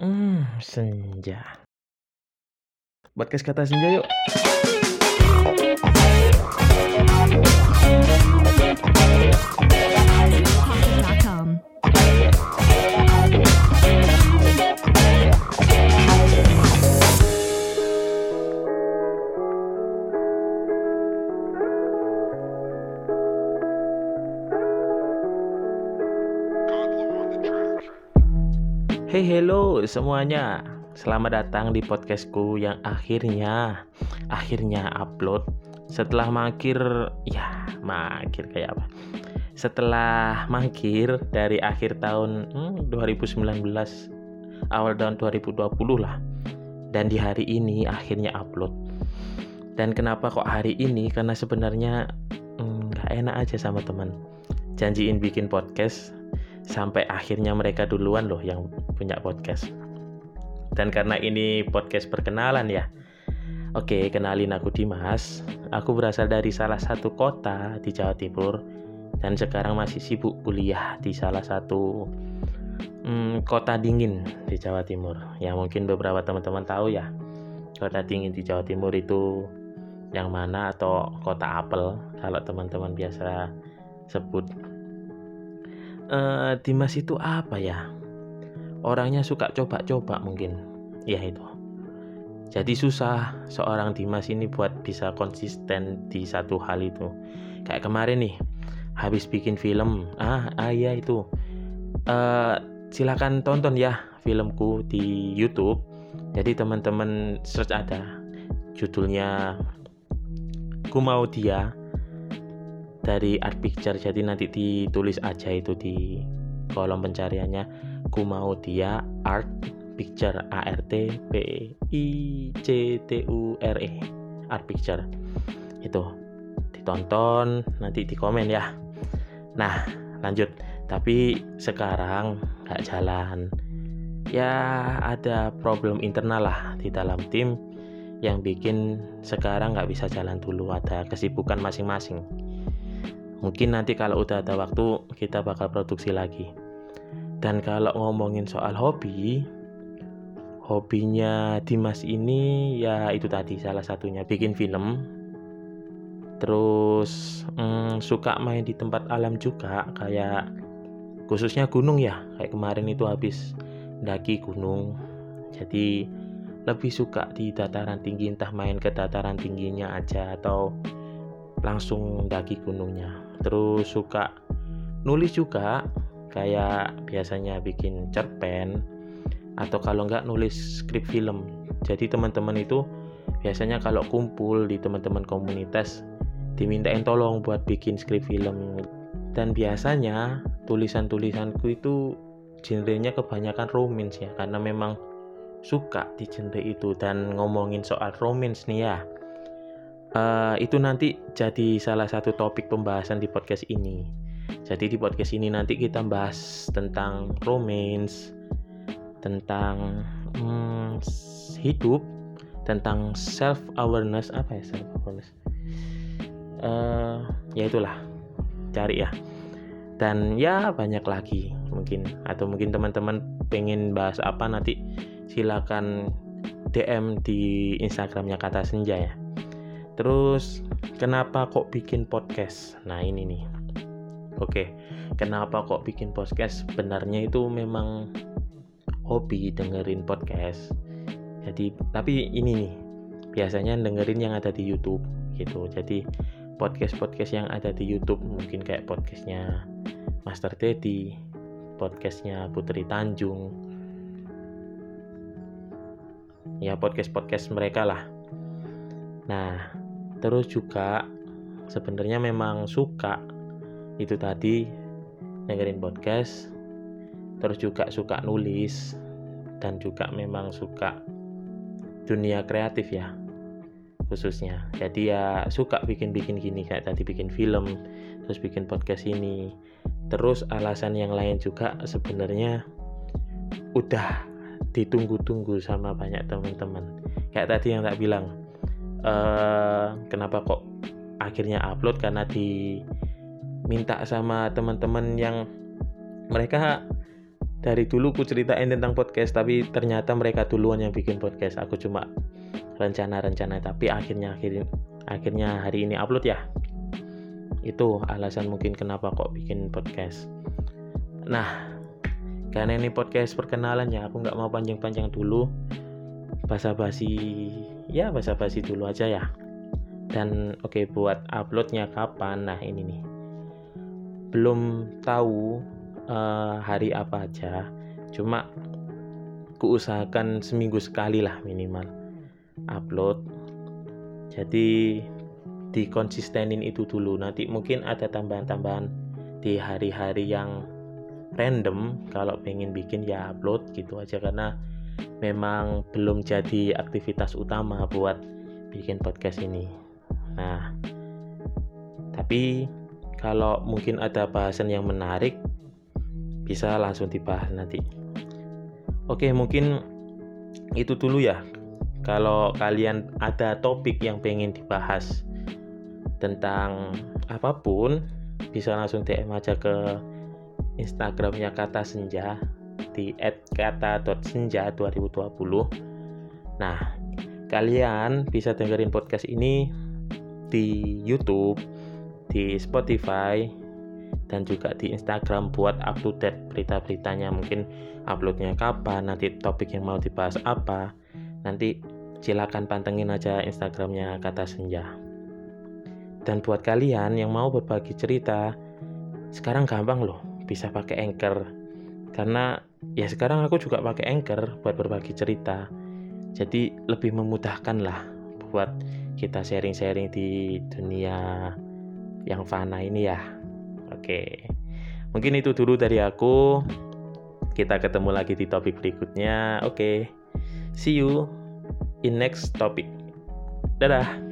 Hmm, senja. Podcast kata senja yuk. Podcast.com. Hey hello semuanya. Selamat datang di podcastku yang akhirnya akhirnya upload setelah mangkir ya mangkir kayak apa? Setelah mangkir dari akhir tahun hmm, 2019 awal tahun 2020 lah. Dan di hari ini akhirnya upload. Dan kenapa kok hari ini? Karena sebenarnya hmm, nggak enak aja sama teman. Janjiin bikin podcast sampai akhirnya mereka duluan loh yang punya podcast. Dan karena ini podcast perkenalan ya. Oke, kenalin aku Dimas. Aku berasal dari salah satu kota di Jawa Timur dan sekarang masih sibuk kuliah di salah satu hmm, kota dingin di Jawa Timur. Ya mungkin beberapa teman-teman tahu ya. Kota dingin di Jawa Timur itu yang mana atau kota apel kalau teman-teman biasa sebut uh, Dimas itu apa ya? Orangnya suka coba-coba mungkin. Ya itu. Jadi susah seorang Dimas ini buat bisa konsisten di satu hal itu. Kayak kemarin nih, habis bikin film. Ah, ah ya itu. Uh, silakan tonton ya filmku di YouTube. Jadi teman-teman search ada judulnya Ku mau dia dari art picture jadi nanti ditulis aja itu di kolom pencariannya. Ku mau dia art picture A R T P I C T U R E. Art picture. Itu. Ditonton nanti di komen ya. Nah lanjut. Tapi sekarang nggak jalan. Ya ada problem internal lah di dalam tim yang bikin sekarang nggak bisa jalan dulu. Ada kesibukan masing-masing mungkin nanti kalau udah ada waktu kita bakal produksi lagi. Dan kalau ngomongin soal hobi hobinya Dimas ini ya itu tadi salah satunya bikin film. Terus hmm, suka main di tempat alam juga kayak khususnya gunung ya. Kayak kemarin itu habis daki gunung. Jadi lebih suka di dataran tinggi entah main ke dataran tingginya aja atau langsung daki gunungnya terus suka nulis juga kayak biasanya bikin cerpen atau kalau nggak nulis skrip film. Jadi teman-teman itu biasanya kalau kumpul di teman-teman komunitas dimintain tolong buat bikin skrip film. Dan biasanya tulisan-tulisanku itu genrenya kebanyakan romance ya karena memang suka di genre itu dan ngomongin soal romance nih ya uh, itu nanti jadi salah satu topik pembahasan di podcast ini. Jadi di podcast ini nanti kita bahas tentang romance tentang hmm, hidup tentang self awareness apa ya self awareness uh, ya itulah cari ya. Dan ya banyak lagi mungkin atau mungkin teman-teman pengen bahas apa nanti silakan DM di Instagramnya kata senja ya. Terus kenapa kok bikin podcast? Nah ini nih. Oke, kenapa kok bikin podcast? Sebenarnya itu memang hobi dengerin podcast. Jadi tapi ini nih biasanya dengerin yang ada di YouTube gitu. Jadi podcast-podcast yang ada di YouTube mungkin kayak podcastnya Master Teddy, podcastnya Putri Tanjung, ya podcast-podcast mereka lah. Nah, terus juga sebenarnya memang suka. Itu tadi dengerin podcast, terus juga suka nulis. Dan juga memang suka dunia kreatif ya khususnya. Jadi ya suka bikin-bikin gini kayak tadi bikin film, terus bikin podcast ini. Terus alasan yang lain juga sebenarnya udah ditunggu-tunggu sama banyak teman-teman. Kayak tadi yang tak bilang uh, kenapa kok akhirnya upload? Karena diminta sama teman-teman yang mereka dari dulu ku ceritain tentang podcast tapi ternyata mereka duluan yang bikin podcast. Aku cuma rencana-rencana tapi akhirnya akhirnya akhirnya hari ini upload ya. Itu alasan mungkin kenapa kok bikin podcast. Nah karena ini podcast perkenalan ya aku nggak mau panjang-panjang dulu. Basa-basi ya basa-basi dulu aja ya. Dan oke okay, buat uploadnya kapan? Nah ini nih. Belum tahu uh, hari apa aja. Cuma kuusahakan seminggu sekali lah minimal upload. Jadi dikonsistenin itu dulu. Nanti mungkin ada tambahan-tambahan di hari-hari yang random. Kalau pengen bikin ya upload gitu aja. Karena memang belum jadi aktivitas utama buat bikin podcast ini. Nah tapi kalau mungkin ada bahasan yang menarik bisa langsung dibahas nanti. Oke mungkin itu dulu ya. Kalau kalian ada topik yang pengen dibahas tentang apa pun bisa langsung DM aja ke Instagramnya kata senja di @kata.senja 2020 nah kalian bisa dengerin podcast ini di YouTube di Spotify dan juga di Instagram buat up to date berita-beritanya. Mungkin uploadnya kapan nanti topik yang mau dibahas apa. Nanti silakan pantengin aja Instagramnya kata senja. Dan buat kalian yang mau berbagi cerita sekarang gampang loh bisa pakai anchor. Karena ya sekarang aku juga pakai anchor buat berbagi cerita jadi lebih memudahkan lah buat kita sharing-sharing di dunia yang fana ini ya Oke, mungkin itu dulu dari aku. Kita ketemu lagi di topik berikutnya. Oke, see you in next topic. Dadah.